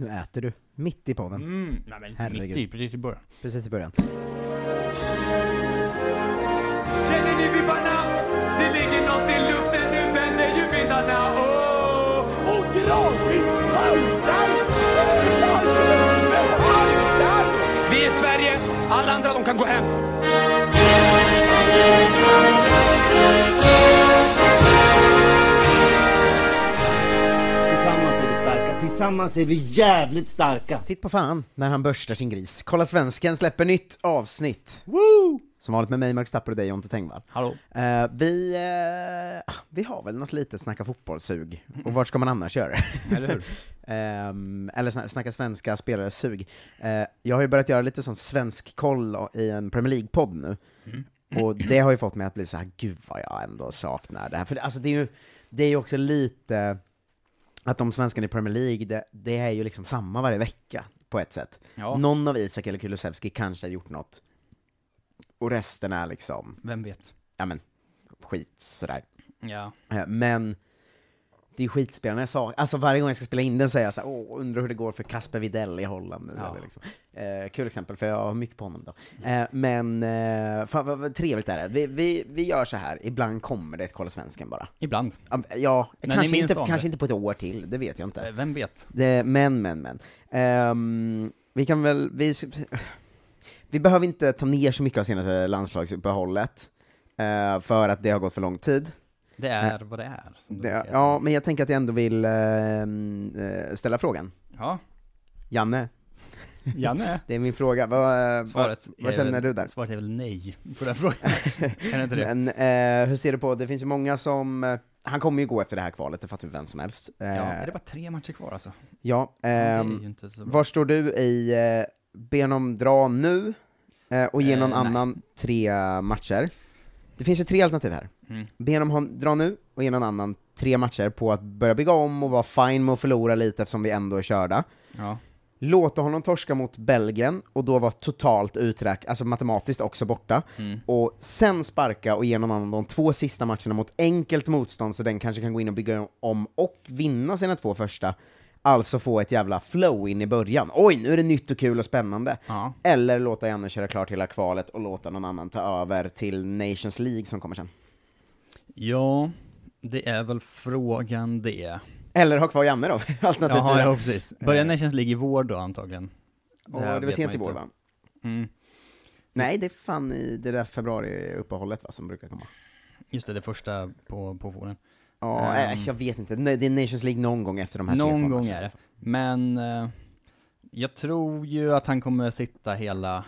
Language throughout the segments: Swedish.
Nu äter du, mitt i podden. Mm, nej men Herregud. mitt i, precis i början. Precis i början. Känner ni vibbarna? Det ligger något i luften, nu vänder ju vindarna. Oh! Och gradvis haltar Vi är Sverige, alla andra de kan gå hem. Tillsammans är vi jävligt starka. Titt på fan när han borstar sin gris. Kolla svensken släpper nytt avsnitt. Woo! Som vanligt med mig, Marcus Tapper och dig, Jonte Tengvall. Hallå? Eh, vi, eh, vi har väl något litet snacka fotbollssug, och vart ska man annars göra det? Eller hur? Ehm, eller sna- snacka svenska spelare sug. Eh, jag har ju börjat göra lite sån svensk koll i en Premier League-podd nu, och det har ju fått mig att bli så här: gud vad jag ändå saknar det här. För det, alltså det är ju, det är ju också lite, att de svenskarna i Premier League, det, det är ju liksom samma varje vecka, på ett sätt. Ja, Någon av Isak eller Kulusevski kanske har gjort något, och resten är liksom, vem vet? ja men, skit sådär. Ja. Eh, Men det är skitspelarna jag sa, alltså varje gång jag ska spela in den säger jag såhär, åh, undrar hur det går för Kasper Videll i Holland nu, Ja. eller liksom. eh, Kul exempel, för jag har mycket på honom då. Eh, men, eh, fan vad, vad trevligt är det. Vi, vi, vi gör så här. ibland kommer det ett Kolla Svensken bara. Ibland. Ja, ni kanske inte, kanske inte på ett år till, det vet jag inte. Eh, Vem vet? Det, men, men, men. Ehm, vi kan väl, vi, vi behöver inte ta ner så mycket av senaste landslagsuppehållet, eh, för att det har gått för lång tid. Det är vad det är. som det ja, men jag tänker att jag ändå vill eh, ställa frågan. ja. Janne, Janne? det är min fråga. Vad, vad, Svaret vad är känner väl- du där? Svaret är väl nej på den frågan. inte det? Men eh, hur ser du på, det finns ju många som, eh, han kommer ju gå efter det här kvalet, det fattar ju vem som helst. Eh, Ja, är det bara tre matcher kvar alltså? ja, bra. var står du i, eh, be honom dra nu, eh, och ge Eh, någon nej. annan tre matcher? Det finns ju tre alternativ här. Mm. Be honom dra nu, och ge någon annan tre matcher på att börja bygga om och vara fine med att förlora lite eftersom vi ändå är körda. Ja. låta honom torska mot Belgien, och då vara totalt uträk, alltså matematiskt också borta, Mm. och sen sparka och ge någon annan de två sista matcherna mot enkelt motstånd, så den kanske kan gå in och bygga om och vinna sina två första, alltså få ett jävla flow in i början. Oj, nu är det nytt och kul och spännande! Ja. Eller låta Janne köra klart hela kvalet och låta någon annan ta över till Nations League som kommer sen. ja, det är väl frågan det. Eller ha kvar Janne då, alternativ Jaha, ja precis. Börjar Nations League i vår då antagligen? Och det är väl sent i vår va? Mm. Nej, det är fan i det där februari-uppehållet va, som brukar komma. Just det, det första på, på våren. Ja, äh, jag vet inte. Det är Nations League någon gång efter de här tre Någon gång är det. Men eh, jag tror ju att han kommer sitta hela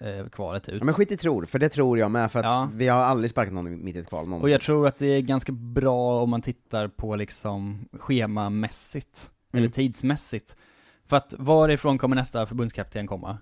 eh, kvalet ut. Ja, men skit i tror, för det tror jag med, för att Ja. vi har aldrig sparkat någon mitt i ett kval någonsin. Och jag tror att det är ganska bra om man tittar på liksom schemamässigt, Mm. eller tidsmässigt. För att varifrån kommer nästa förbundskapten komma?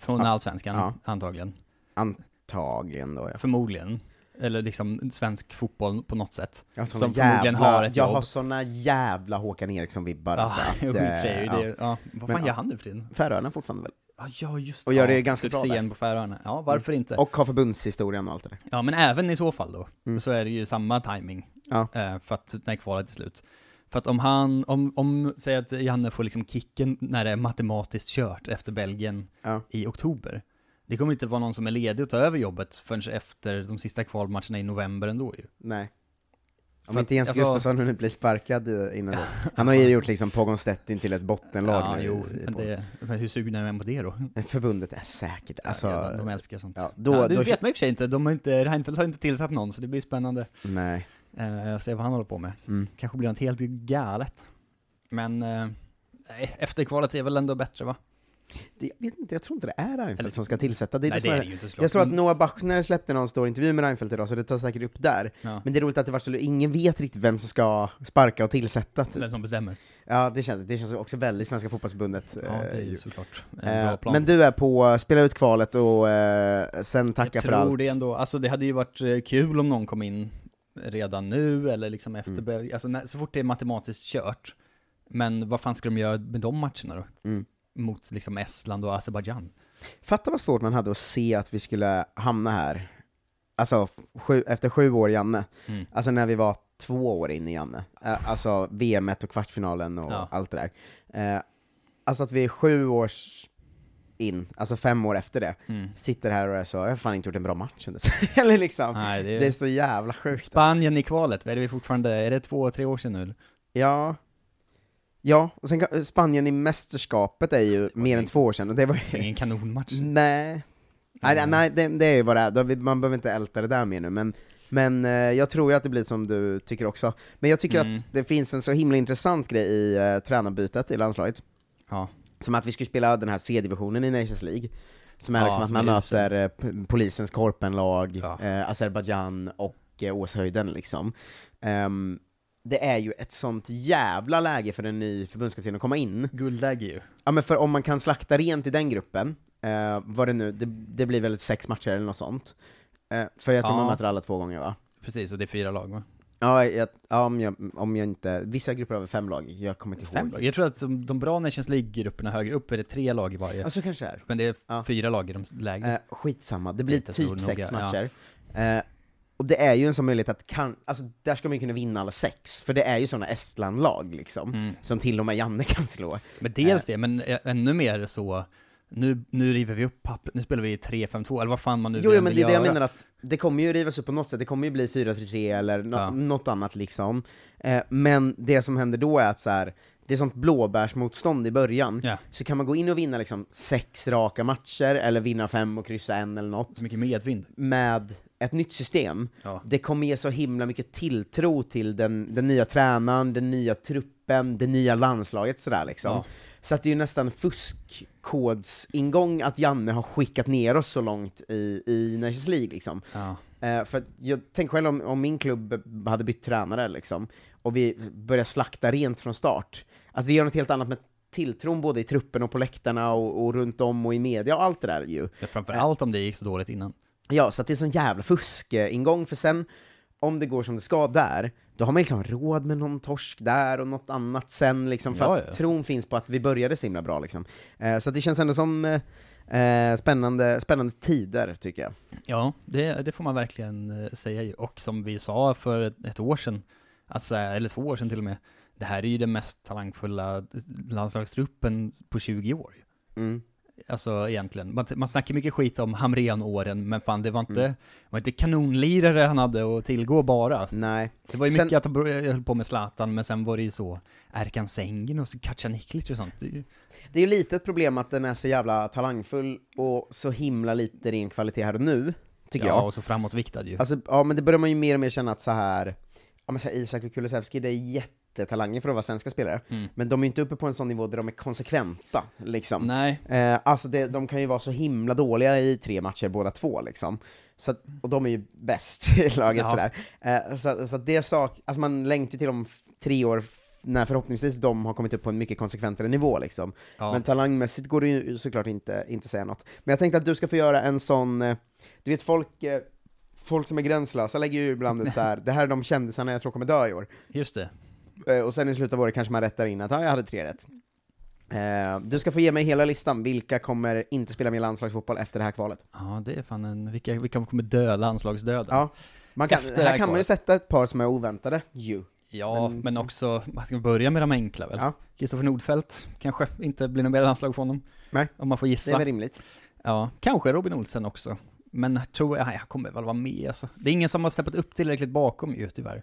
Från Ja. Allsvenskan, Ja. antagligen. Antagligen då, ja. Förmodligen. Eller liksom svensk fotboll på något sätt. Jag har Som såna förmodligen jävla, har ett jag jobb. har såna jävla Håkan Eriksson-vibbar Ja, alltså. att, jo, eh, sig, ja. det, ja. Vad Men, fan gör ja. han nu för tiden? Färöarna fortfarande väl? Ja, ja just Och gör det ja, ganska bra där. på Färöarna. Ja, varför inte? Och har förbundshistorien och allt det där. Ja, men även i så fall då, Mm. så är det ju samma timing Ja. eh, för att när kvalet är slut. För att om han, om, om, säg att Janne får liksom kicken när det är matematiskt kört efter Belgien Ja. i oktober. Det kommer inte vara någon som är ledig och ta över jobbet förrän efter de sista kvalmatcherna i november ändå ju. Nej. Om För inte Jens alltså- Gustafsson hunnit bli sparkad eh, innan dess. Han har ju gjort liksom Pogon Stettin till ett bottenlag Ja, nu jo, men, det, men hur sugna är man på det då? Förbundet är säkert, alltså, ja, de, de älskar sånt. ja, då- ja, det då- vet man i och för sig inte, de har inte, Reinfeldt har inte tillsatt någon, så det blir spännande nej. eh, att se vad han håller på med. Mm. Kanske blir något helt galet. Men, eh, nej, efterkvalet är väl ändå bättre va? Det, jag vet inte, jag tror inte det är Reinfeldt Eller- som ska tillsätta, det är nej, det är det ju inte. Jag såg att Noah Bachner släppte någon stor intervju med Reinfeldt idag, så det tar säkert upp där. ja, Men det är roligt att det var så, ingen vet riktigt vem som ska sparka och tillsätta. Typ. vem som bestämmer. Ja, det känns, det känns också väldigt Svenska fotbollsförbundet. Ja, det är eh, ju ju. såklart en Eh, bra plan. Men du är på, spela ut kvalet och eh, sen tacka jag för tror allt. det ändå, alltså det hade ju varit eh, kul om någon kom in redan nu eller liksom efter, Mm. Alltså när, så fort det är matematiskt kört. Men vad fan ska de göra med de matcherna då? Mm. Mot liksom Estland och Azerbajdzjan. Fatta vad svårt man hade att se att vi skulle hamna här. Alltså, sju, efter sju år Janne. Mm. Alltså när vi var två år in i Janne. Alltså VM och kvartsfinalen och Ja. allt det där. Alltså att vi är sju års in, alltså fem år efter det, Mm. sitter här och är så, jag har fan inte gjort en bra match Eller liksom, Nej, det är... det är så jävla sjukt. alltså. Spanien i kvalet, vad är det vi fortfarande, är det två, tre år sedan nu? Ja. Ja, och sen kan- Spanien i mästerskapet är ju mer än ingen- två år sedan, och det var ju... Ingen kanonmatch. Nej. Nej, det- nej det, det är ju vad det är, man behöver inte älta det där mer nu, men, men eh, jag tror ju att det blir som du tycker också. Men jag tycker Mm. att det finns en så himla intressant grej i uh, tränarbytet i landslaget, Ja. som att vi skulle spela den här C-divisionen i Nations League, som är Ja, liksom att man möter p- polisens korpenlag, Ja. eh, Azerbajdzjan och eh, Åshöjden liksom. Ehm, det är ju ett sånt jävla läge för en ny förbundskapten att komma in. Guldläge ju. Ja men för om man kan slakta rent i den gruppen, eh, vad det nu, det, det blir väl sex matcher eller något sånt. Eh, för jag tror Ja. man möter alla två gånger va? Precis, och det är fyra lag va? Ja, jag, ja om, jag, om jag inte, vissa grupper har fem lag, jag kommer inte Fem ihåg. lag? Jag tror att de, de bra Nations League-grupperna högre upp är det tre lag i varje. Ja, så kanske det är. Men det är Ja. fyra lag i de lägre. Eh, skitsamma, det blir typ noga, sex ja. matcher. Eh, och det är ju en sån möjlighet att kan, alltså där ska man ju kunna vinna alla sex, för det är ju såna Estland-lag liksom, Mm. som till och med Janne kan slå. Men dels det, men ä- ännu mer så, nu, nu river vi upp pappret, nu spelar vi i 3-5-2, eller vad fan man nu Jo, jo men det är det jag menar att det kommer ju rivas upp på något sätt, det kommer ju bli 4-3-3 eller nå- Ja. något annat liksom. Eh, men det som händer då är att så här, det är sånt blåbärsmotstånd i början, Ja. så kan man gå in och vinna liksom sex raka matcher, eller vinna fem och kryssa en eller något, Så mycket medvind. med ett nytt system. Ja. Det kommer ge så himla mycket tilltro till den, den nya tränaren, den nya truppen, det nya landslaget sådär liksom. Ja. Så att det är ju nästan fuskkodsingång att Janne har skickat ner oss så långt i, i Nations League liksom. Ja. Eh, för jag tänker själv om, om min klubb hade bytt tränare liksom, och vi börjar slakta rent från start. Alltså det gör något helt annat med tilltron både i truppen och på läktarna och, och runt om och i media och allt det där ju. Ja, Framförallt om det gick så dåligt innan. Ja, så att det är sån jävla fuskingång, för sen, om det går som det ska där, då har man liksom råd med någon torsk där och något annat sen, liksom, för Ja, att ja. tron finns på att vi började så himla bra. Liksom. Eh, så att det känns ändå som eh, eh, spännande, spännande tider, tycker jag. Ja, det, det får man verkligen eh, säga. Och som vi sa för ett, ett år sedan, alltså, eller två år sedan till och med, det här är ju den mest talangfulla landslagstruppen på 20 år. Mm. Alltså egentligen, man, man snackar mycket skit om Hamrén-åren, men fan det var inte, Mm. var inte kanonlirare han hade att tillgå bara. Nej. Det var ju Sen- mycket att han höll på med Zlatan, men sen var det ju så, Erkan Sengin och så Kacaniklic och sånt. Det är ju- Det är ju lite ett problem att den är så jävla talangfull och så himla lite ren kvalitet här och nu, tycker ja, jag. och så framåtviktad ju. Alltså, ja men det börjar man ju mer och mer känna att så här, ja men så här, Isak och Kulusevski, det är jättetalanger för att vara svenska spelare, Mm. men de är inte uppe på en sån nivå där de är konsekventa, liksom. Nej, Eh, alltså det, de kan ju vara så himla dåliga i tre matcher båda två liksom. Så att, och de är ju bäst i laget Ja. sådär. Eh, så, så att det sak, alltså man längtar till om tre år när förhoppningsvis de har kommit upp på en mycket konsekventare nivå liksom. ja. Men talangmässigt går det ju såklart inte, inte säga något. Men jag tänkte att du ska få göra en sån, eh, du vet folk, eh, folk som är gränslösa lägger ju ibland ut så här. det här är de kändisarna jag tror kommer dö i år. just det. Eh, och sen i slutet av året kanske man rättar in att ja, jag hade tre rätt. Eh, du ska få ge mig hela listan, vilka kommer inte spela med i landslagsfotboll efter det här kvalet? Ja, det är fan en, vilka, vilka kommer dö landslagsdöden? Ja, man kan, här här kan man ju sätta ett par som är oväntade, ju. Ja, Men- men, också, man ska börja med de enkla väl? Ja. Kristoffer Nordfeldt, kanske inte blir något mer landslag för honom. Nej. Om man får Det är gissa. väl rimligt. Ja, kanske Robin Olsen också. Men jag tror, ja, jag kommer väl vara med alltså. Det är ingen som har steppat upp tillräckligt bakom ju tyvärr.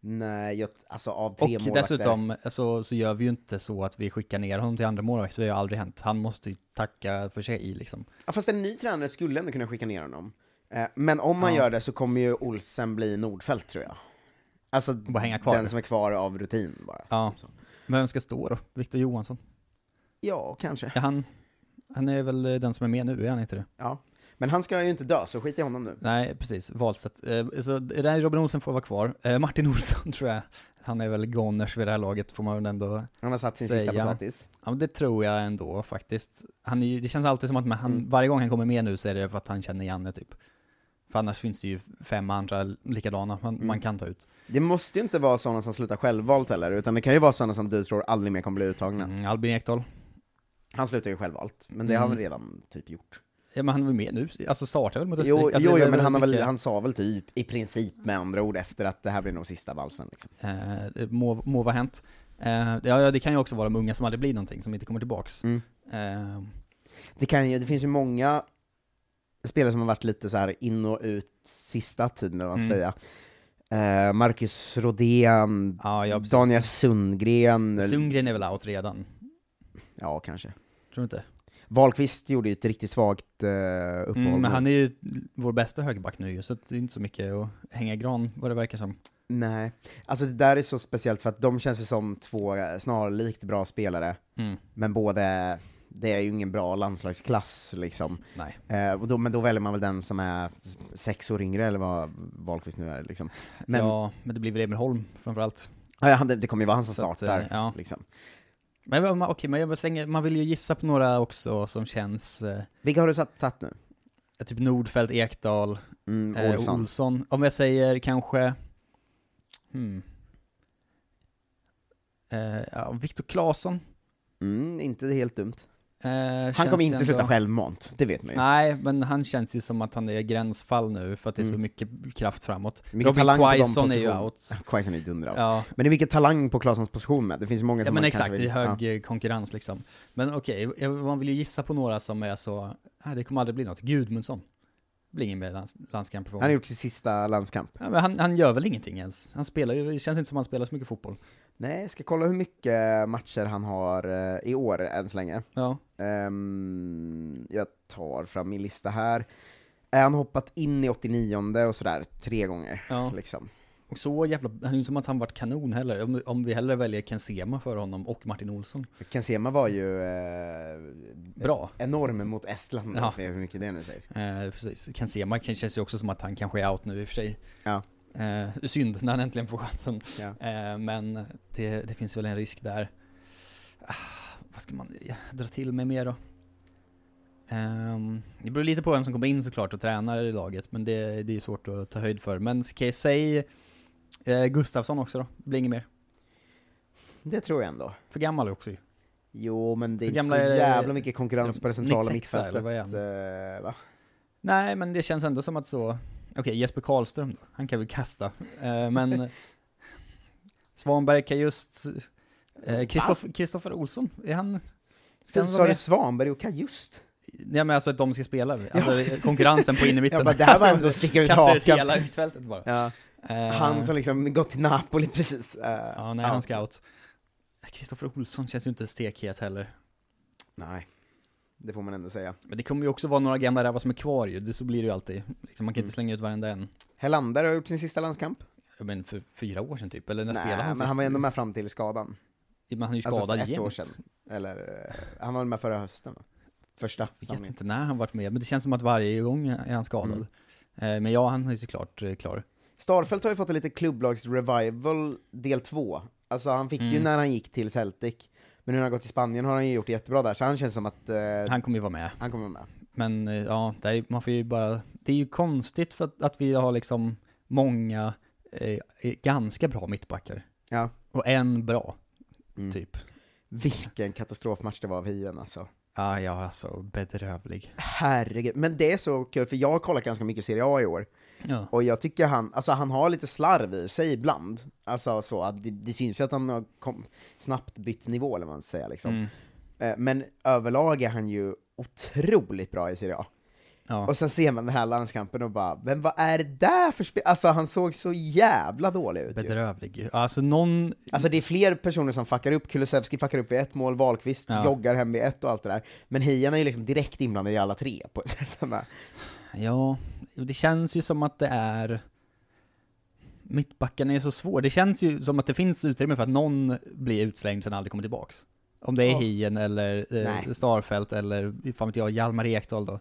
Nej, jag, alltså av tre Och målvakter. dessutom så, så gör vi ju inte så att vi skickar ner honom till andra målvakt, så det har ju aldrig hänt. Han måste ju tacka för sig liksom. Ja, fast en ny tränare skulle ändå kunna skicka ner honom. Eh, men om man Ja. gör det så kommer ju Olsen bli Nordfeldt tror jag. Alltså den som är kvar av rutin bara. Ja. Typ. Men vem ska stå då? Viktor Johansson? ja, kanske. Ja, han, han är väl den som är med nu, är han inte det? Ja. Men han ska ju inte dö, så skit i honom nu. Nej, precis. Wahlstedt. Eh, så där Robin Olsen får vara kvar. Eh, Martin Olsson tror jag, han är väl goners vid det här laget får man väl ändå Han har satt sin sista Säga. potatis. Ja men det tror jag ändå faktiskt. Han är, det känns alltid som att han, Mm. varje gång han kommer med nu så är det för att han känner Janne typ. För annars finns det ju fem andra likadana man, Mm. man kan ta ut. Det måste ju inte vara sådana som slutar självvalt heller, utan det kan ju vara sådana som du tror aldrig mer kommer bli uttagna. Mm, Albin Ekdal. Han slutar ju självvalt, men det har han Mm. redan typ gjort. Ja men han väl med nu, alltså startar väl mot Jo, Österrike? Alltså, jo, det jo är men han, har väl, mycket, han sa väl typ i princip med andra ord efter att det här blir nog sista valsen. Liksom. Eh, må, må vara hänt. Eh, ja, det kan ju också vara de unga som aldrig blir någonting, som inte kommer tillbaks. Mm. Eh, Det, kan ju, det finns ju många spelare som har varit lite så här in och ut sista tiden, eller vad man Mm. säga. Eh, Marcus Rodén, ja, ja. Daniel Sundgren, Sundgren är väl out redan? ja kanske. Tror du inte? Wahlqvist gjorde ju ett riktigt svagt eh, uppehåll. Mm, men han är ju vår bästa högerback nu ju, så det är inte så mycket att hänga gran vad det verkar som. Nej, alltså det där är så speciellt för att de känns ju som två eh, snarlikt bra spelare, Mm. men båda, det är ju ingen bra landslagsklass liksom. Nej. Eh, och då, men då väljer man väl den som är sex år yngre, eller vad Wahlqvist nu är liksom. Men Ja, men det blir väl Emil Holm framförallt. ja, han, det, det kommer ju vara han som Så att, startar, eh, ja. liksom. Men okej, men jag vill slänga, man vill ju gissa på några också som känns, eh, Vilka har du satt, tagit nu? typ Nordfeldt, Ekdal, Mm, eh, Olsson. Olsson. Om jag säger kanske, hmm. Eh, ja, Viktor Claesson. Mm, inte helt dumt. Eh, Han kommer inte ändå- sluta självmant, det vet man ju. Nej, men han känns ju som att han är gränsfall nu, för att det är så Mm. mycket kraft framåt. Mycket Robin Quaison är ju out. Quaison är ju dunder out. Ja, Men det är mycket talang på Claessons position med, det finns många ja som men man exakt, kanske det vill- är hög ja. konkurrens liksom. Men okej, jag- man vill ju gissa på några som är så, nej det kommer aldrig bli något. Gudmundsson. Det blir ingen mer lands, landskamp Han har gjort sin sista landskamp. Ja, men han, han gör väl ingenting ens. Han spelar ju, det känns inte som han spelar så mycket fotboll. Nej, jag ska kolla hur mycket matcher han har eh, i år än så länge. Ja, Ehm, jag tar fram min lista här. Är han hoppat in i 89 och sådär tre gånger? ja. Liksom. Och så jävla, han är inte som att han varit kanon heller. Om, om vi hellre väljer Ken Sema för honom och Martin Olsson. Ken Sema var ju eh, Bra. enorm mot Estland, Ja. hur mycket det nu säger. Eh, precis. Ken Sema kan- känns ju också som att han kanske är out nu i och för sig. Ja. Eh, synd när han äntligen får chansen. Ja. Eh, men det, det finns väl en risk där. Ah, vad ska man dra till med mer då? Ehm, det beror lite på vem som kommer in såklart och tränar i laget, men det, det är svårt att ta höjd för. Men ska jag säga eh, Gustafsson också då? Det blir inget mer. Det tror jag ändå. För gammal också ju. Jo, men det är inte så är- jävla mycket konkurrens på det centrala 96 eller mittfältet. vad är eh, va? Nej, men det känns ändå som att så... Okej, Jesper Karlström då? Han kan väl kasta. Eh, men... Svanberg kan just... eh, Kristoff- Kristoffer Olsson, är han... Ska Sa du? Svanberg och Kajust? Ja men alltså att de ska spela, alltså konkurrensen på innermitten. Jag bara, det här var ändå sticka ut Kasta ut hakan. hela mittfältet bara. Ja. Eh, Han som liksom gått till Napoli precis. eh, Ja, nej han ska out. Kristoffer Olsson känns ju inte stekhet heller. Nej, det får man ändå säga. Men det kommer ju också vara några gamla rävar som är kvar ju, det, så blir det ju alltid. Liksom, man kan Mm. inte slänga ut varenda en. Helander har gjort sin sista landskamp. Ja, Men för fyra år sedan typ, eller när spelade Nej, han men sist? han var ändå med fram till skadan. Men han är ju Alltså skadad för ett år sedan. Eller, eh, han var med förra hösten va? Första Jag vet inte när han varit med, men det känns som att varje gång är han skadad. Mm. Eh, Men ja, han är ju såklart eh, klar. Starfelt har ju fått en lite klubblags-revival del två. Alltså han fick det ju Mm. när han gick till Celtic. Men nu när han gått till Spanien har han ju gjort det jättebra där, så han känns som att eh, Han kommer ju vara med. han kommer med. Men eh, ja, det är, man får ju bara, det är ju konstigt för att, att vi har liksom många eh, ganska bra mittbackar. Ja. Och en bra, Mm. typ. Vilken katastrofmatch det var av Hien alltså. Ja, ja, alltså bedrövlig. Herregud, men det är så kul för jag har kollat ganska mycket Serie A i år, Ja. och jag tycker han, alltså han har lite slarv i sig ibland. Alltså så, att det, det syns ju att han har kom, snabbt bytt nivå eller vad man ska säga liksom. Mm. Eh, Men överlag är han ju otroligt bra i Serie A. Ja. Och sen ser man den här landskampen och bara, men vad är det där för spel? Alltså han såg så jävla dålig ut ju. Bedrövlig. Alltså någon, Alltså det är fler personer som fuckar upp, Kulusevski fuckar upp vid ett mål, Wahlqvist Ja. joggar hem vid ett och allt det där. Men Hien är ju liksom direkt inblandad i alla tre på ett sätt. Ja, det känns ju som att det är Mittbacken är så svår. Det känns ju som att det finns utrymme för att någon blir utslängd sen aldrig kommer tillbaks. Om det är Ja. Hien eller eh, Nej. Starfelt eller, fan vet jag, Hjalmar Ekdal då.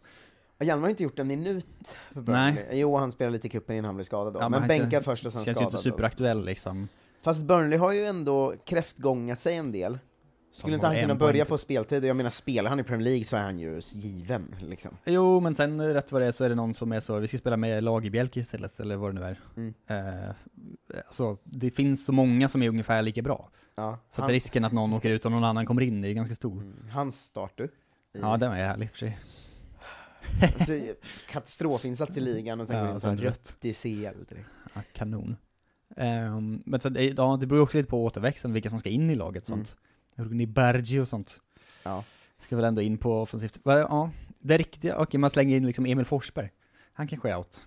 Hjalmar har inte gjort en minut för Nej. Burnley. Jo, han spelade lite i cupen innan han blev skadad då. Ja, men bänkad känns- först och sen Känns ju skadad. inte superaktuell liksom. Fast Burnley har ju ändå kräftgångat sig en del. Skulle inte han kunna börja få speltid? Jag menar, spelar han i Premier League så är han ju given, liksom. Jo, men sen eh, rätt vad det är så är det någon som är så, vi ska spela med Lagerbjälke istället, eller vad det nu är. Mm. Eh, alltså, det finns så många som är ungefär lika bra. Ja, Så att risken att någon åker ut och någon annan kommer in är ganska stor. mm, hans start du. I- Ja, den är härlig i och för sig. alltså, katastrofinsats i ligan och sen Ja, går in och på rött i CL direkt. Ja, kanon. Ehm, men så, det- ja, det beror också lite på återväxten, vilka som ska in i laget Mm. sånt. Rugni Bergi och sånt. Ja. Ska väl ändå in på offensivt. Va, Ja, det riktiga, okej man slänger in liksom Emil Forsberg. Han kanske är out.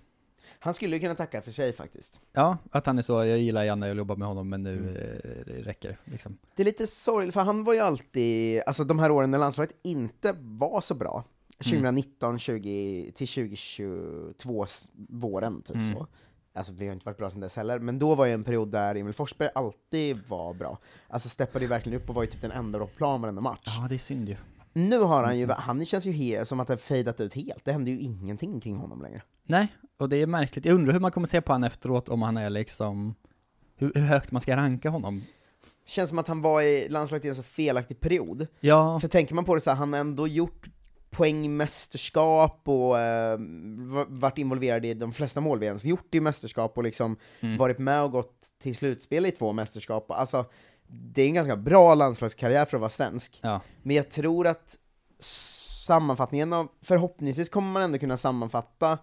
Han skulle ju kunna tacka för sig faktiskt. Ja, att han är så, jag gillar Janne, jag jobbar med honom, men nu Mm. eh, det räcker det liksom. Det är lite sorgligt, för han var ju alltid, alltså de här åren när landslaget inte var så bra, Mm. 2019 20, till 2022 s- våren, typ Mm. så. Alltså vi har inte varit bra sedan dess heller, men då var ju en period där Emil Forsberg alltid var bra. Alltså steppade ju verkligen upp och var ju typ den enda på plan varenda match. Ja, det är synd ju. Nu har han ju, han känns ju he, som att det har fejdat ut helt, det händer ju ingenting kring honom längre. Nej, och det är märkligt. Jag undrar hur man kommer se på honom efteråt, om han är liksom, hur, hur högt man ska ranka honom. Känns som att han var i landslaget i en så felaktig period. Ja, För tänker man på det så här, han har ändå gjort poängmästerskap och eh, va- varit involverad i de flesta mål vi ens gjort i mästerskap och liksom Mm. varit med och gått till slutspel i två mästerskap. Alltså, det är en ganska bra landslagskarriär för att vara svensk. ja. Men jag tror att sammanfattningen av, förhoppningsvis kommer man ändå kunna sammanfatta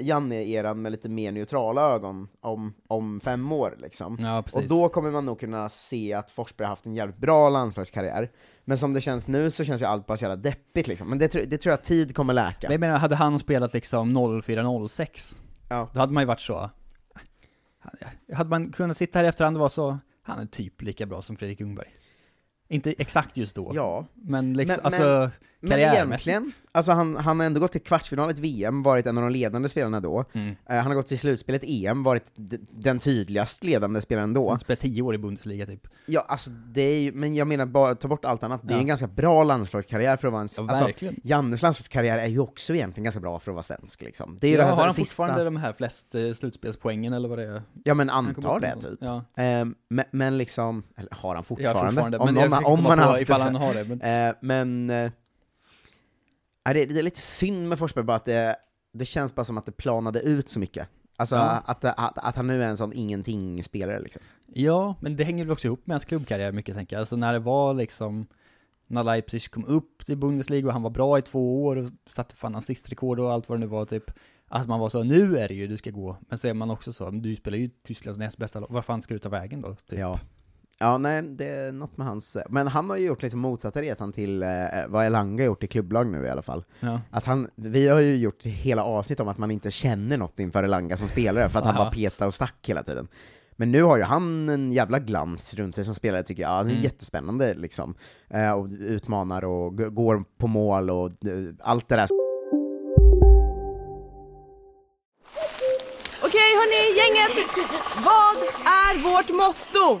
Janne-eran med lite mer neutrala ögon om, om fem år liksom. ja. Och då kommer man nog kunna se att Forsberg har haft en jävligt bra landslagskarriär. Men som det känns nu så känns ju allt bara så jävla deppigt liksom. Men det, det tror jag tid kommer läka. Men jag menar, hade han spelat liksom 04-06, Ja. då hade man ju varit så... Hade man kunnat sitta här i efterhand och vara så, han är typ lika bra som Fredrik Ljungberg. Inte exakt just då, Ja, men liksom, Men- alltså men karriärmässigt. egentligen, alltså han, han har ändå gått till kvartsfinal i ett VM, varit en av de ledande spelarna då. Mm. Eh, han har gått till slutspelet EM, varit den tydligast ledande spelaren då. Han spelade tio år i Bundesliga typ. Ja, alltså det är ju, men jag menar bara, ta bort allt annat, det är Ja. en ganska bra landslagskarriär för att vara en... Ja, alltså. Jannes landslagskarriär är ju också egentligen ganska bra för att vara svensk liksom. Det är Ja, det här har han sista... fortfarande de här flest eh, slutspelspoängen eller vad det är? Ja men antar det typ. Ja, Ehm, men, men liksom, eller har han ja fortfarande? fortfarande. om om komma man har haft det. Men, Eh, men, det, det är lite synd med Forsberg bara att det, det känns bara som att det planade ut så mycket. Alltså Ja. att, att, att han nu är en sån ingenting-spelare liksom. ja, men det hänger väl också ihop med hans klubbkarriär mycket tänker jag. Alltså när det var liksom, när Leipzig kom upp till Bundesliga och han var bra i två år och satte fan assistrekord och allt vad det nu var typ. Att man var så, nu är det ju du ska gå. Men så är man också så, du spelar ju Tysklands näst bästa lag, vad fan ska du ta vägen då? Typ. Ja. Ja, nej, det är något med hans... Men han har ju gjort lite motsatta resan till eh, vad Elanga gjort i klubblag nu i alla fall. Ja. Att han, vi har ju gjort hela avsnitt om att man inte känner något inför Elanga som spelare, för att han bara petar och stack hela tiden. Men nu har ju han en jävla glans runt sig som spelare tycker jag, han är Mm. jättespännande liksom. Eh, och utmanar och går på mål och eh, allt det där. Okej hörni, gänget! Vad är vårt motto?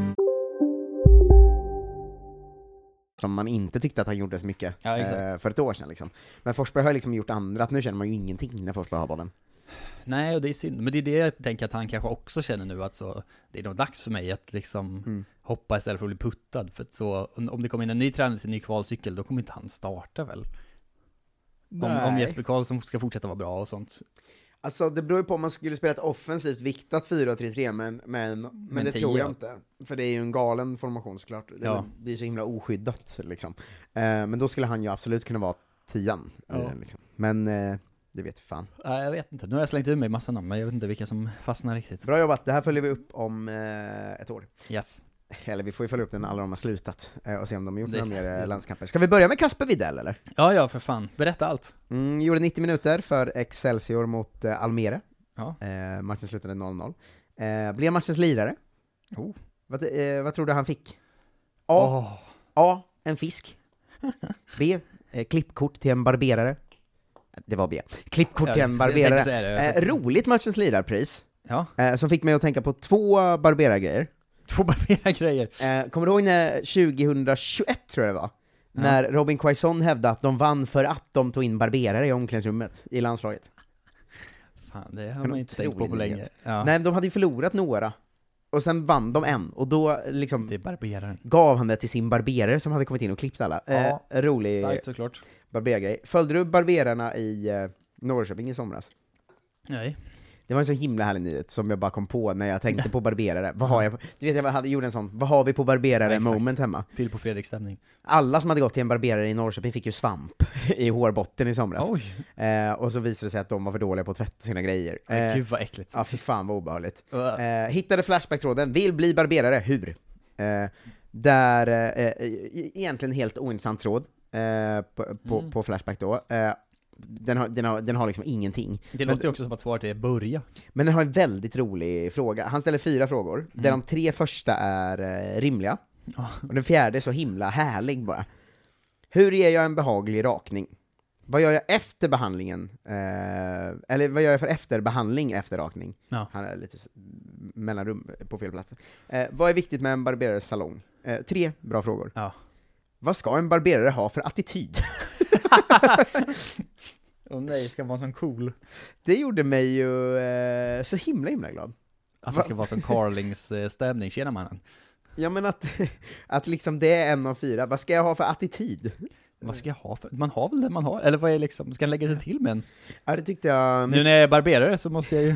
Som man inte tyckte att han gjorde så mycket Ja, eh, för ett år sedan liksom. Men Forsberg har liksom gjort andra, att nu känner man ju ingenting när Forsberg har bollen. Nej, och det är synd. Men det är det jag tänker att han kanske också känner nu, att så, det är nog dags för mig att liksom Mm. hoppa istället för att bli puttad. För att så, om det kommer in en ny tränare till en ny kvalcykel, då kommer inte han starta väl? Om, om. Jesper Karlsson ska fortsätta vara bra och sånt. Alltså det beror ju på om man skulle spela ett offensivt viktat 4-3-3, men, men, men, Men det tio tror jag inte. För det är ju en galen formation såklart. Det, Ja. det är ju så himla oskyddat liksom. Eh, men då skulle han ju absolut kunna vara tian i Ja. liksom. Men eh, det vet fan. Nej, jag vet inte. Nu har jag slängt ur mig massa namn, men jag vet inte vilka som fastnar riktigt. Bra jobbat, det här följer vi upp om eh, ett år. Yes. Eller vi får ju följa upp den när alla de har slutat, eh, och se om de har gjort några mer eh, landskamper. Ska vi börja med Kasper Widell eller? Ja, ja, för fan. Berätta allt. Mm, gjorde 90 minuter för Excelsior mot eh, Almere. Ja. Eh, matchen slutade 0-0. Eh, blev matchens lirare. Oh. Vad, eh, vad tror du han fick? A. Åh. A. En fisk. B. Eh, klippkort till en barberare. Det var B. Klippkort Ja, till en barberare. det. Eh, roligt matchens lirarpris. Ja, Eh, som fick mig att tänka på två barberargrejer. två barberargrejer. Eh, kommer du ihåg när 2021 tror jag det var? Ja. När Robin Quaison hävdade att de vann för att de tog in barberare i omklädningsrummet i landslaget. Fan, det har man inte tänkt på på länge. Ja. Nej, de hade ju förlorat några. Och sen vann de en, och då liksom gav han det till sin barberare som hade kommit in och klippt alla. Ja, eh, rolig Starkt såklart. barberargrej. Följde du barberarna i eh, Norrköping i somras? Nej. Det var en så himla härlig nyhet som jag bara kom på när jag tänkte på barberare. Vad har jag på, Du vet, jag hade, gjorde en sån, vad har vi på barberare Ja, moment hemma? Filip och Fredrik stämning. Alla som hade gått till en barberare i Norrköping fick ju svamp i hårbotten i somras. Eh, och så visade det sig att de var för dåliga på att tvätta sina grejer. Eh, Gud vad äckligt. ja, fy fan vad obehagligt. Uh. Eh, hittade Flashback-tråden, vill bli barberare, hur? Eh, där, eh, eh, egentligen helt ointressant tråd eh, på, på, Mm. på Flashback då. Den, har, den, har, den har liksom ingenting. Det låter ju också som att svaret är börja. Men den har en väldigt rolig fråga. Han ställer fyra frågor, där de tre första är eh, rimliga, Ja. och den fjärde är så himla härlig bara. Hur ger jag en behaglig rakning? Vad gör jag efter behandlingen? Eh, eller vad gör jag för efterbehandling efter rakning? Ja. Han är lite mellanrum på fel plats. Eh, vad är viktigt med en barberares salong? Eh, tre bra frågor. Ja. Vad ska en barberare ha för attityd? Åh nej, ska vara sån cool. Det gjorde mig ju eh, så himla himla glad. Att det ska vara sån Carlings eh, stämning. Tjena mannen. Ja men att, att liksom det är en av fyra, vad ska jag ha för attityd? Vad ska jag ha för, man har väl det man har, eller vad är liksom, ska jag lägga sig till med en? Ja det tyckte jag, Nu när jag är barberare så måste jag ju, eh,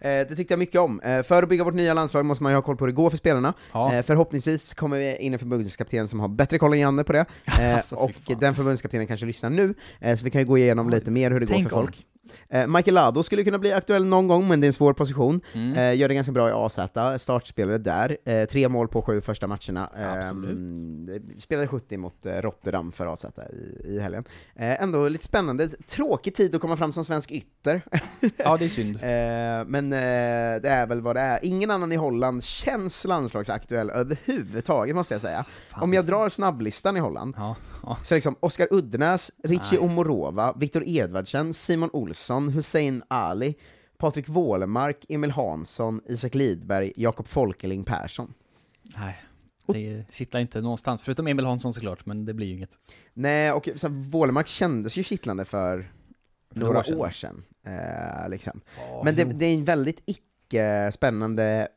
det tyckte jag mycket om. Eh, för att bygga vårt nya landslag måste man ju ha koll på hur det går för spelarna. ja. Eh, förhoppningsvis kommer vi in en förbundskapten som har bättre koll än Janne på det, Alltså, och den förbundskaptenen kanske lyssnar nu, så vi kan ju gå igenom lite mer hur det går Tänk för om. folk. Eh, Michael Lado skulle kunna bli aktuell någon gång, men det är en svår position. Mm. Eh, gör det ganska bra i AZ, startspelare där. Eh, tre mål på sju första matcherna. Eh, Absolut. spelade 70 mot eh, Rotterdam för AZ i, i helgen. Eh, ändå lite spännande, tråkig tid att komma fram som svensk ytter. ja det är synd. Men det är väl vad det är. Ingen annan i Holland känns landslagsaktuell överhuvudtaget, måste jag säga. Fan. Om jag drar snabblistan i Holland, ja. Så liksom Oskar Uddenäs, Richie. Omorova, Viktor Edvardsen, Simon Olsson, Hussein Ali, Patrik Wålemark, Emil Hansson, Isak Lidberg, Jakob Folkeling Persson. Nej. Det kittlar inte någonstans, förutom Emil Hansson såklart, men det blir ju inget. Nej, och så här, Wålemark kändes ju kittlande för För några år år sedan. sedan. Eh, liksom. Ja, Men det, det är en väldigt icke-spännande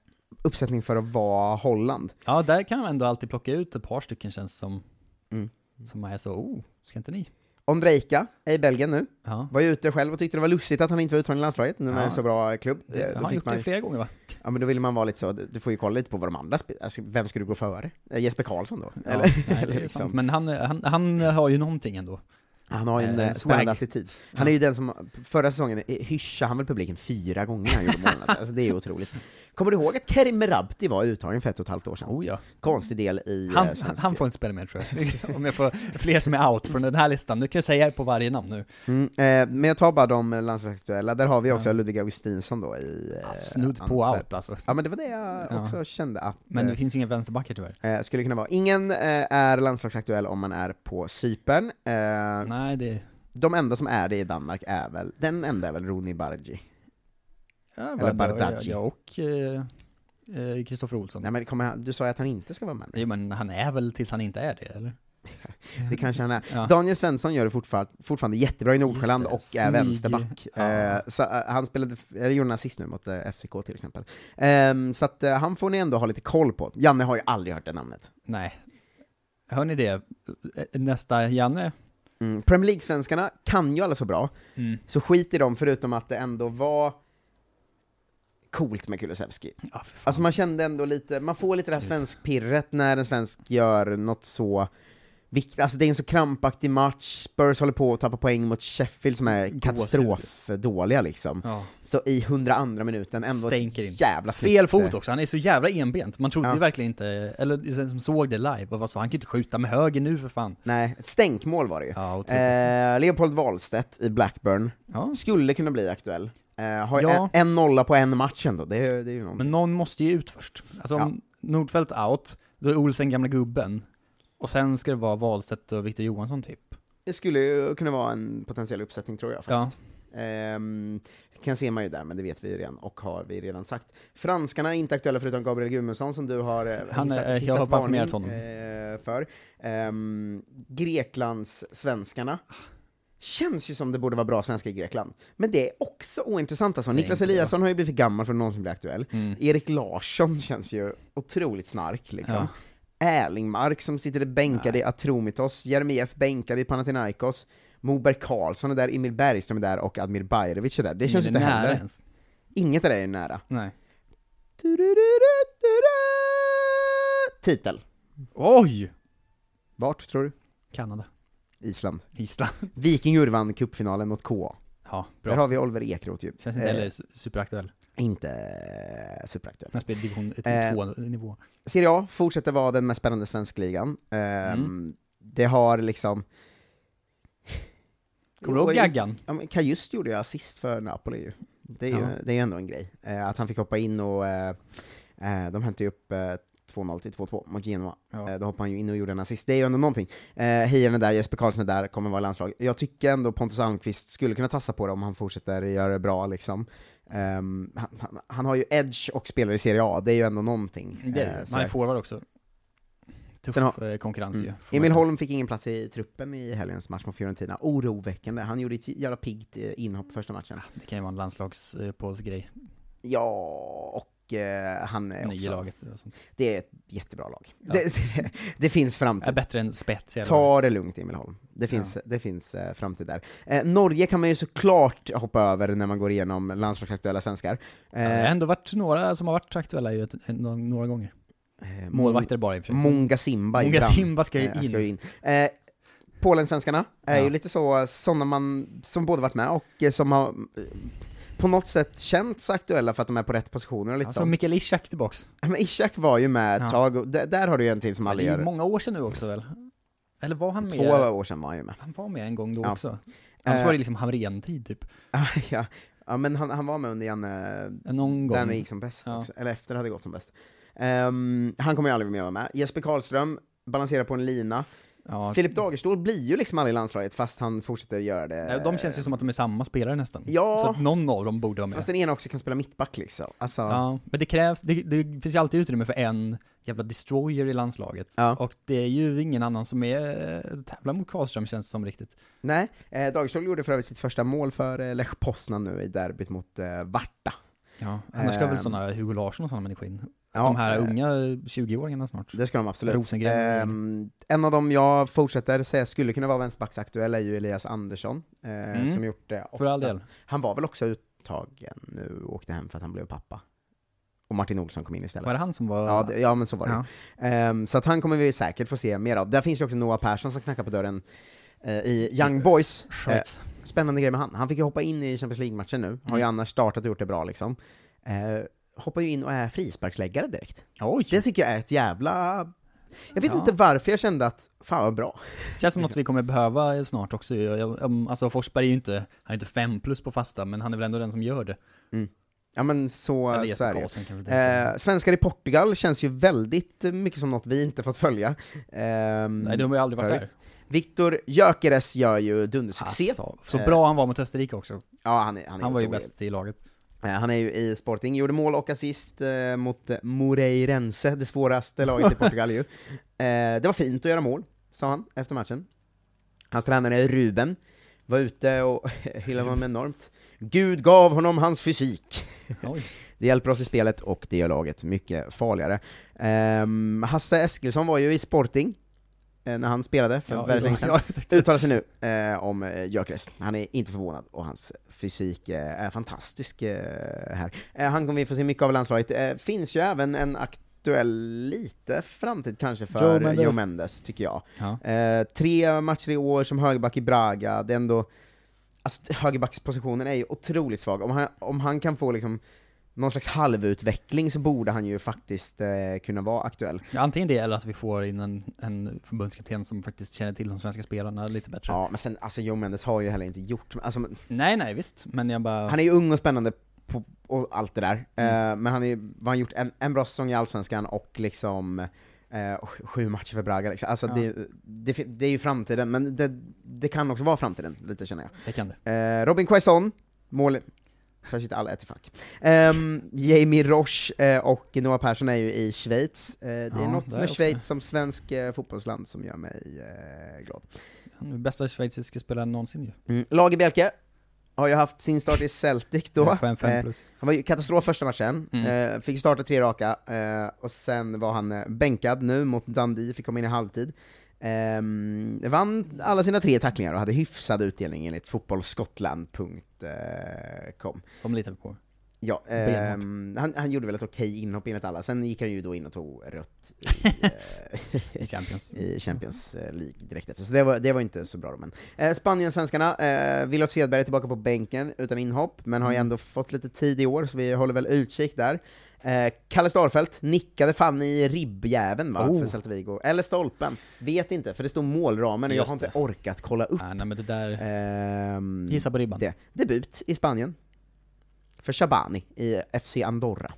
uppsättning för att vara Holland. Ja, där kan man ändå alltid plocka ut ett par stycken känns som, Mm. Som är så, oh, ska inte ni? Ondrejka är i Belgien nu. Ja. Var ju ute själv och tyckte det var lustigt att han inte var uttagen i landslaget, nu när det är Ja. en så bra klubb. Det, då han gjort man, det flera gånger va? ja men då ville man vara lite så, du du får ju kolla lite på vad de andra alltså, vem ska du gå före? Eh, Jesper Karlsson då? Ja, Eller? nej, det liksom. Men han, han, han har ju någonting ändå. Han har en Eh, eh, spännande attityd. Han Ja. är ju den som, förra säsongen eh, hyschade han väl publiken fyra gånger när han gjorde målen. Alltså det är otroligt. Kommer du ihåg att Kerim Merabti var uttagen för ett och ett halvt år sedan? Oh ja. Konstig del i Han, eh, svensk... han får inte spela med tror jag. Om jag får fler som är out från den här listan. Nu kan jag säga på varje namn nu. Mm, eh, men jag tar bara de landslagsaktuella, där har vi också Ja. Ludvig Augustinsson då i eh, Ja, snudd på Antwerp. out alltså. Ja men det var det jag Ja. också kände att Men eh, det finns ju inga vänsterbackar tyvärr. eh, skulle kunna vara. Ingen eh, är landslagsaktuell om man är på Cypern. Eh, Nej, det... de enda som är det i Danmark är väl, den enda är väl Roni Bargi. Ja, Eller Bardghji. Ja, och eh, eh, Kristoffer Olsson. Nej men kommer han, du sa ju att han inte ska vara med. Jo men han är väl tills han inte är det, eller? Det kanske han är. Ja. Daniel Svensson gör det fortfarande, fortfarande jättebra i Nordsjälland och är vänsterback. Ja. Eh, så, eh, han spelade, eller gjorde en assist nu mot eh, FCK till exempel. Ehm, så att eh, han får ni ändå ha lite koll på. Janne har ju aldrig hört det namnet. Nej. Hör ni det? Nästa Janne? Mm. Premier League-svenskarna kan ju alla så bra, Mm. så skit i dem förutom att det ändå var coolt med Kulusevski. Ja. Alltså man kände ändå lite, man får lite det här svenskpirret när en svensk gör något så viktigt, alltså det är en så krampaktig match, Spurs håller på att tappa poäng mot Sheffield som är katastrofdåliga liksom. ja. Så i 102 minuten ändå Stänker ett jävla snyggt, Fel fot också, han är så jävla enbent. Man trodde Ja. ju verkligen inte, eller den som såg det live, och var så, han kan inte skjuta med höger nu för fan. Nej, ett stänkmål var det ju. Ja. Eh, Leopold Wahlstedt i Blackburn, ja. skulle kunna bli aktuell. Eh, har ju en, en nolla på en match ändå, det, det är ju någonting. Men någon måste ju ut först. Alltså Nordfeldt out, då är Olsen gamla gubben. Och sen ska det vara Wahlstedt och Victor Johansson typ. Det skulle ju kunna vara en potentiell uppsättning tror jag Ja. faktiskt. Ehm, kan se man ju där, men det vet vi ju redan, och har vi redan sagt. Franskarna är inte aktuella förutom Gabriel Gudmundsson som du har eh, Han är- hissat, jag hissat har varning honom. eh, för. Ehm, Greklands svenskarna Känns ju som det borde vara bra svenska i Grekland. Men det är också ointressant alltså. Niklas Eliasson har ju blivit för gammal för att någonsin bli aktuell. Mm. Erik Larsson känns ju otroligt snark liksom. Ja. Erlingmark som sitter bänkad i Atromitos, Jeremejeff bänkad i Panathinaikos, Moberg Karlsson är där, Emil Bergström är där och Admir Bajrovic är där. Det känns Ingen inte heller. ens. Inget av det är nära. Nej. Titel. Oj! Vart, tror du? Kanada. Island. Island. Vikingur vann cupfinalen mot KA. Ja, Där bra. har vi Oliver Ekroth ju. Känns inte Eh, heller su- superaktuell. Inte eh, superaktuell. Han spelar division Eh, 2-nivå. Serie A fortsätter vara den mest spännande svenskligan. Ehm, Mm. Det har liksom... Kommer du ihåg Gaggan? Ja, Kajust gjorde ju assist för Napoli ju. Det är ju Ja. det är ju ändå en grej. Eh, att han fick hoppa in och eh, eh, de hämtade ju upp eh, 2-0 till 2-2 mot Genoa. Ja. Eh, då hoppade han ju in och gjorde en assist. Det är ju ändå någonting. Eh, Hien är där, Jesper Karlsson är där, kommer vara i landslag. Jag tycker ändå Pontus Almqvist skulle kunna tassa på det om han fortsätter göra det bra liksom. Ehm, han, han, han har ju edge och spelar i Serie A, det är ju ändå någonting. Det är Eh, det. Man sådär. är forward också. Tuff har- eh, konkurrens ju. Mm. man Emil. Holm fick ingen plats i truppen i helgens match mot Fiorentina. Oroväckande. Han gjorde ett jävla piggt eh, inhopp första matchen. Det kan ju vara en landslagspåsgrej. Ja, och eh, han är också... laget och sånt. Det är ett jättebra lag. Ja. Det, det, det finns Är framtid. bättre än spets. Ta det lugnt Emil Holm. Det finns, det finns eh, framtid där. Eh, Norge kan man ju såklart hoppa över när man går igenom landslagsaktuella svenskar. Ja, det har Eh, ändå varit några som har varit aktuella ju några gånger. eh, Målvakter bara i och för sig. Monga Simba ibland. Simba ska ju Eh, in. Ska ju in. Eh, Polensvenskarna är Ja. ju lite så, sådana man, som både varit med och eh, som har eh, på något sätt känts aktuella för att de är på rätt positioner och lite Ja, från Mikael Ishak tillbaks. Men Ishak var ju med ett Ja. tag, och där, har du ju en till som Men det aldrig är ju gör många år sedan nu också väl? Eller var han med? Två år sedan var han ju med. Han var med en gång då Ja. också. Annars Eh. var det liksom Hamrén-tid typ. ja. ja, men han, han var med under Janne, Någon gång. där det gick som bäst Ja. också, eller efter det hade gått som bäst. Ehm, han kommer ju aldrig vara med, med. Jesper Karlström balanserar på en lina. Ja, Filip Dagerstål blir ju liksom aldrig i landslaget fast han fortsätter göra det. nej, de känns ju som att de är samma spelare nästan. Ja. Så att någon av dem borde vara med. Fast den ena också kan spela mittback liksom. Alltså, Ja, men det krävs, det, det finns ju alltid utrymme för en jävla destroyer i landslaget. Ja. Och det är ju ingen annan som är, tävlar mot Karlström känns det som riktigt. Nej, eh, Dagerstål gjorde för övrigt sitt första mål för eh, Lech Poznan nu i derbyt mot eh, Varta. Ja, annars ska väl Ehm. sådana Hugo Larsson och sådana människor in. Ja, de här eh, unga 20-åringarna snart. Det ska de absolut. Rosengren. Ehm, en av dem jag fortsätter säga skulle kunna vara vänsterbacksaktuell är ju Elias Andersson, eh, Mm. som gjort det För all del. Han var väl också uttagen nu och åkte hem för att han blev pappa. Och Martin Olsson kom in istället. Var det han som var... Ja, det, ja men så var det. Ja. Ehm, så att han kommer vi säkert få se mer av. Där finns ju också Noah Persson som knackar på dörren eh, i Young Boys. Schweiz. spännande grej med han. Han fick ju hoppa in i Champions League-matchen nu, har ju Mm. annars startat och gjort det bra liksom. Eh, hoppar ju in och är frisparksläggare direkt. Oj! Det tycker jag är ett jävla... Jag vet Ja. inte varför jag kände att, fan vad bra. Känns som något vi kommer behöva snart också. Alltså Forsberg är ju inte, han är inte fem plus på fasta, men han är väl ändå den som gör det. Ja men så, så är det. Eh, svenskar i Portugal känns ju väldigt mycket som något vi inte fått följa. Ehm, Nej, de har ju aldrig varit förut. Viktor Gyökeres gör ju dundersuccé. Alltså, så Eh, bra han var mot Österrike också. Ja, han, är, han, är Han var ju bäst i laget. Eh, Han är ju i Sporting, gjorde mål och assist eh, mot eh, Moreirense, det svåraste laget i Portugal ju. Eh, det var fint att göra mål. sa han efter matchen. Hans tränare Ruben var ute och hyllade honom enormt. Gud gav honom hans fysik. Oj. Det hjälper oss i spelet och det gör laget mycket farligare. Ehm, Hasse Eskilsson var ju i Sporting, eh, när han spelade för Ja, väldigt länge sedan. ja, Uttalar sig nu eh, om eh, Gyökeres. Han är inte förvånad, och hans fysik eh, är fantastisk eh, här. Eh, han kommer vi få se mycket av landslaget. Eh, finns ju även en aktuell, lite framtid kanske för Joe Joe Mendes. Mendes, tycker jag. Ja. Eh, tre matcher i år som högerback i Braga, det är ändå... Alltså högerbackspositionen är ju otroligt svag. Om han, om han kan få liksom någon slags halvutveckling så borde han ju faktiskt eh, kunna vara aktuell. Ja, antingen det eller att vi får in en, en förbundskapten som faktiskt känner till de svenska spelarna lite bättre. Ja, men sen, alltså Joe Mendes har ju heller inte gjort... Alltså, Nej, nej visst, men jag bara... Han är ju ung och spännande på, och allt det där, Mm. eh, men han, ju- vad har han gjort en, en bra säsong i Allsvenskan och liksom eh, sju matcher för Braga liksom. Alltså Ja. det, det, det är ju framtiden, men det, det kan också vara framtiden, lite känner jag. Det kan det. Eh, Robin Quaison, mål för sitt alla ett i fack. Um, Jamie Roche eh, och Noah Persson är ju i Schweiz. Eh, det är Ja, något där med också. Schweiz som svensk eh, fotbollsland som gör mig glad. Är bästa schweiziska spelaren någonsin ju. Mm. Lager Bielke har ju haft sin start i Celtic då. Ja, fem- fem Eh, plus. han var ju katastrof första matchen, Mm. fick starta tre raka, och sen var han bänkad nu mot Dundee, fick komma in i halvtid. Ehm, vann alla sina tre tacklingar och hade hyfsad utdelning enligt fotbollsskottland.com. De litar vi på. Ja, ehm, han, han gjorde väl ett okej inhopp enligt alla, sen gick han ju då in och tog rött i, eh, I Champions. i Champions eh, League direkt efter, så det var, det var inte så bra då. Men. Eh, Spanien-svenskarna, eh, Willof Svedberg är tillbaka på bänken utan inhopp, men har ju Mm. ändå fått lite tid i år, så vi håller väl utkik där. Eh, Kalle Starfelt nickade fan i ribbjäveln va, Oh. för Celta Vigo, eller stolpen, vet inte, för det står målramen och jag Just har inte det. orkat kolla upp. Nej, nej men det där... Ehm, Gissa på ribban. Det. Debut i Spanien, för Shabani i FC Andorra.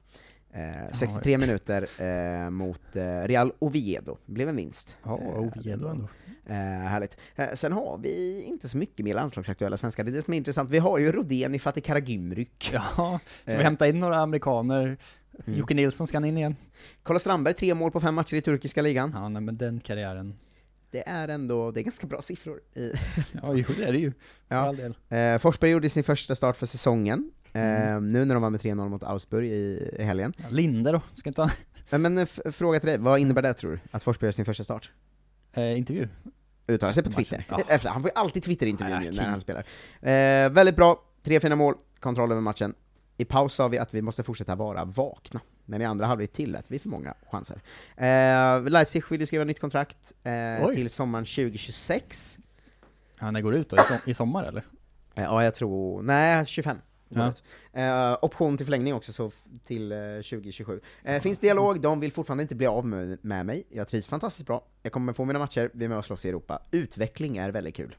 Eh, 63 minuter eh, mot eh, Real Oviedo, blev en vinst. Ja, Eh, Oviedo ändå. Eh, härligt. Eh, sen har vi inte så mycket mer landslagsaktuella svenskar, det är det som är intressant. Vi har ju Rodén i Fatih Karagümrük. Ja, Eh. vi hämta in några amerikaner? Mm. Jocke Nilsson ska han in igen? Carlos Strandberg, tre mål på fem matcher i turkiska ligan. Ja, nej, men den karriären. Det är ändå, det är ganska bra siffror. I, Ja, jo, det är det ju. För Ja. all del. eh, Forsberg gjorde sin första start för säsongen, eh, Mm. nu när de var med 3-0 mot Augsburg i, i helgen. Ja, Linde då? Ska inte han... Eh, Men eh, fråga till dig, vad innebär det tror du? Att Forsberg gör sin första start? Eh, intervju? Uttalar sig på. Twitter. Ja. Efter, han får ju alltid Twitter-intervju Ja, nu när han spelar. Eh, väldigt bra, tre fina mål, kontroll över matchen. I paus sa vi att vi måste fortsätta vara vakna, men i andra halvlek tillät vi för många chanser. Eh, Leipzig vill skriva nytt kontrakt eh, till sommaren 2026. Ja, när går ut då? I, som, I sommar eller? Eh, ja, jag tror... Nej, 25. Ja. Eh, option till förlängning också, så till eh, 2027. Eh, finns dialog, de vill fortfarande inte bli av med, med mig. Jag trivs fantastiskt bra. Jag kommer få mina matcher, vi är med och slåss i Europa. Utveckling är väldigt kul.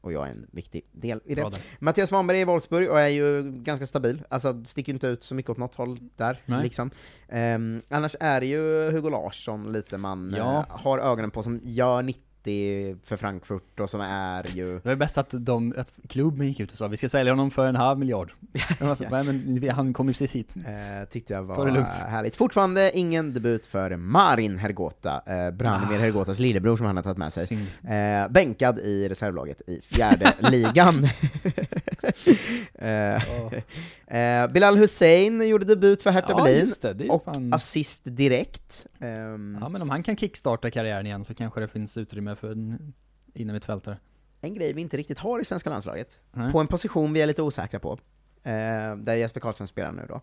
Och jag är en viktig del i det. Bra där. Mattias Svanberg är i Wolfsburg och är ju ganska stabil, alltså sticker inte ut så mycket åt något håll där, Nej. liksom. Ehm, annars är det ju Hugo Larsson lite man Ja. eh, har ögonen på, som gör 90 för Frankfurt och som är ju... Det var bäst att, de, att klubben gick ut och sa vi ska sälja honom för en halv miljard. alltså, nej, men han kom ju precis hit. Eh, tyckte jag Ta var det lugnt. härligt. Fortfarande ingen debut för Marin Hergota, eh, Branimir Ah. Hergotas lillebror som han har tagit med sig. Synd. Eh, bänkad i reservlaget i fjärde ligan. eh, eh, Bilal Hussein gjorde debut för Hertha Ja, Berlin, det, det och fan- assist direkt. Ehm, Ja men om han kan kickstarta karriären igen så kanske det finns utrymme för en innermittfältare. En grej vi inte riktigt har i svenska landslaget, Nej. på en position vi är lite osäkra på, eh, där Jesper Karlsson spelar nu då.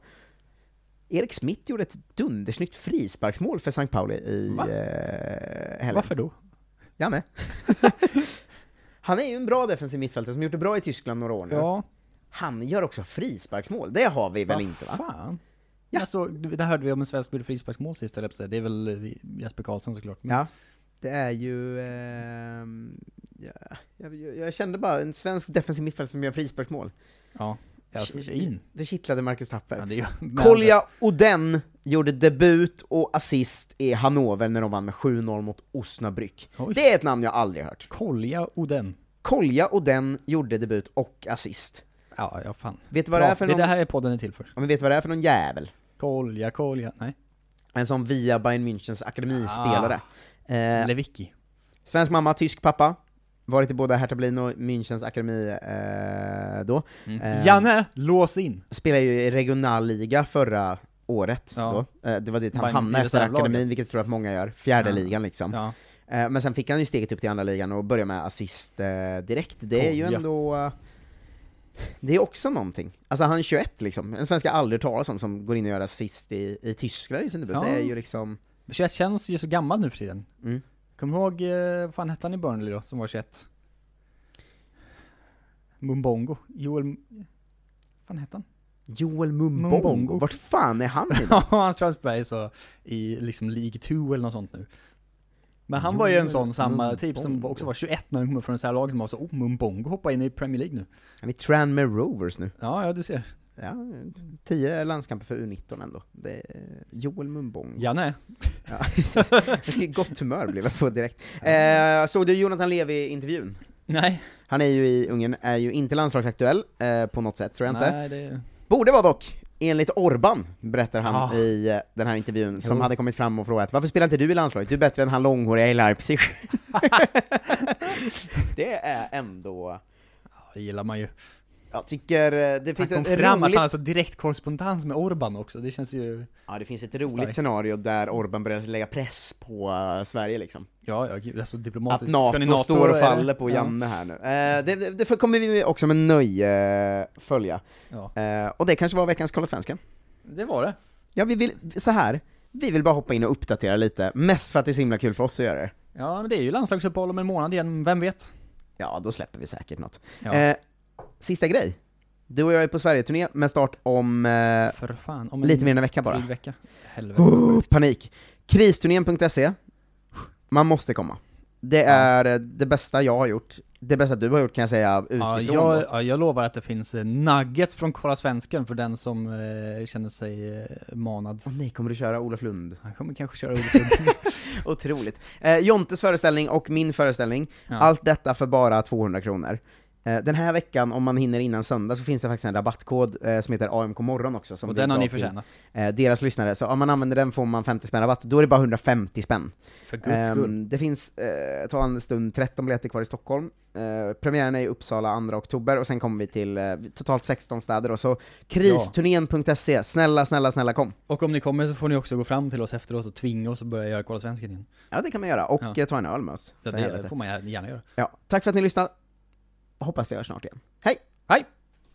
Erik Smith gjorde ett dundersnyggt frisparksmål för St. Pauli i Va? eh, helgen. Varför då? Janne? Han är ju en bra defensiv mittfältare som gjort det bra i Tyskland några år nu. Ja. Han gör också frisparksmål, det har vi väl Vad inte va? fan? Ja. Såg, det hörde vi om en svensk gjorde frisparksmål sist, det är väl eh, Jesper Karlsson såklart. Men- Ja, det är ju... ja, jag, jag, jag kände bara en svensk defensiv mittfältare som gör frisparksmål. Ja, ja in. Det kittlade Marcus Tapper. Ja, Kolja Oden gjorde debut och assist i Hannover när de vann med 7-0 mot Osnabrück. Oj. Det är ett namn jag aldrig hört. Kolja Oden. Kolja Oden gjorde debut och assist. Ja, ja fan. Vet du vad Bra. det är för det någon... Det här är podden är till för. Ja, men vet du vad det är för någon jävel? Kolja, Kolja, nej. En sån via Bayern Münchens akademispelare. Ah. Eh, Lewicki. Svensk mamma, tysk pappa. Varit i både Hertha Berlin och Münchens akademi eh, då. Eh, Janne, lås in! Spelade ju i regionalliga förra året Ja. då. Eh, det var dit han Bayern- hamnade efter akademin, vilket jag tror att många gör. Fjärde Ja. ligan liksom. Ja. Eh, men sen fick han ju steget upp till andra ligan och började med assist eh, direkt. Det är ju Oh, ändå... Det är också någonting. Alltså han är 21 liksom, en svensk jag aldrig talas om som går in och gör assist i, i Tyskland i sin debut. Det är ju liksom... 21 känns ju så gammal nu för tiden. Mm. Kommer ihåg, vad fan hette han i Burnley då, som var 21? Mumbongo, Joel... Vad fan hette han? Joel Mumbongo, Mumbongo. vart fan är han idag? Ja, han i så, i liksom League 2 eller något sånt nu. Men han var ju en Joel sån, samma typ som Mumbongo. också var 21 när han kom upp från det här laget som var så, oh Mumbongo hoppar in i Premier League nu. Han är Tranmere Rovers nu. Ja, ja du ser. Ja, 10 landskamper för U19 ändå. Det är Joel Mumbongo. Janne. Ja, gott humör blev jag på direkt. Eh, såg du Jonathan Levi-intervjun? Nej. Han är ju i Ungern, är ju inte landslagsaktuell eh, på något sätt, tror jag inte. Nej, det... Borde vara dock, enligt Orban, berättar han Ja. i eh, den här intervjun, som Jo. hade kommit fram och frågat varför spelar inte du i landslaget? Du är bättre än han långhåriga i Leipzig. det är ändå, Ja, det gillar man ju. Jag tycker eh, det Han finns kom ett fram att han roligt... har så direkt korrespondens med Orban också, det känns ju... Ja, det finns ett roligt Starkt. scenario där Orban börjar lägga press på eh, Sverige liksom. Ja, ja, gud, det är så Att diplomatiskt. NATO, Ska ni står och faller på Ja. Janne här nu. Eh, det, det, det får- kommer vi också med nöje eh, följa. Ja. Eh, och det kanske var veckans Kolla Svensken. Det var det. Ja, vi vill, så här. vi vill bara hoppa in och uppdatera lite, mest för att det är så himla kul för oss att göra det. Ja, men det är ju landslagsuppehåll om en månad igen, vem vet? Ja, då släpper vi säkert något. Ja. Eh, sista grej. Du och jag är på Sverige-turné med start om eh, fan, om lite mer än en vecka bara. vecka. Helvete. Oh, panik. Kristurnén.se. Man måste komma. Det är eh, det bästa jag har gjort. Det bästa du har gjort kan jag säga utifrån. Ja, jag, ja, jag lovar att det finns eh, nuggets från Kolla Svensken för den som eh, känner sig eh, manad. Åh nej, kommer du köra Olof Lund? Han kommer kanske köra Olof Lund. Otroligt. Eh, Jontes föreställning och min föreställning, Ja. allt detta för bara 200 kronor. Eh, den här veckan, om man hinner innan söndag, så finns det faktiskt en rabattkod eh, som heter AMK morgon också. Som Och den har ni förtjänat. Eh, deras lyssnare, så om man använder den får man 50 spänn rabatt, då är det bara 150 spänn. För guds skull. Ehm, det finns, tar en stund, 13 biljetter kvar i Stockholm. Premiären är i Uppsala 2 oktober, och sen kommer vi till totalt 16 städer då, så kristurnén.se, snälla, snälla, snälla kom! Och om ni kommer så får ni också gå fram till oss efteråt och tvinga oss att börja göra Kolla Svensken igen. Ja det kan man göra, och Ja. ta en öl med oss. Ja, det helvete. får man gärna göra. Ja, tack för att ni lyssnade, hoppas vi hörs snart igen. Hej! Hej!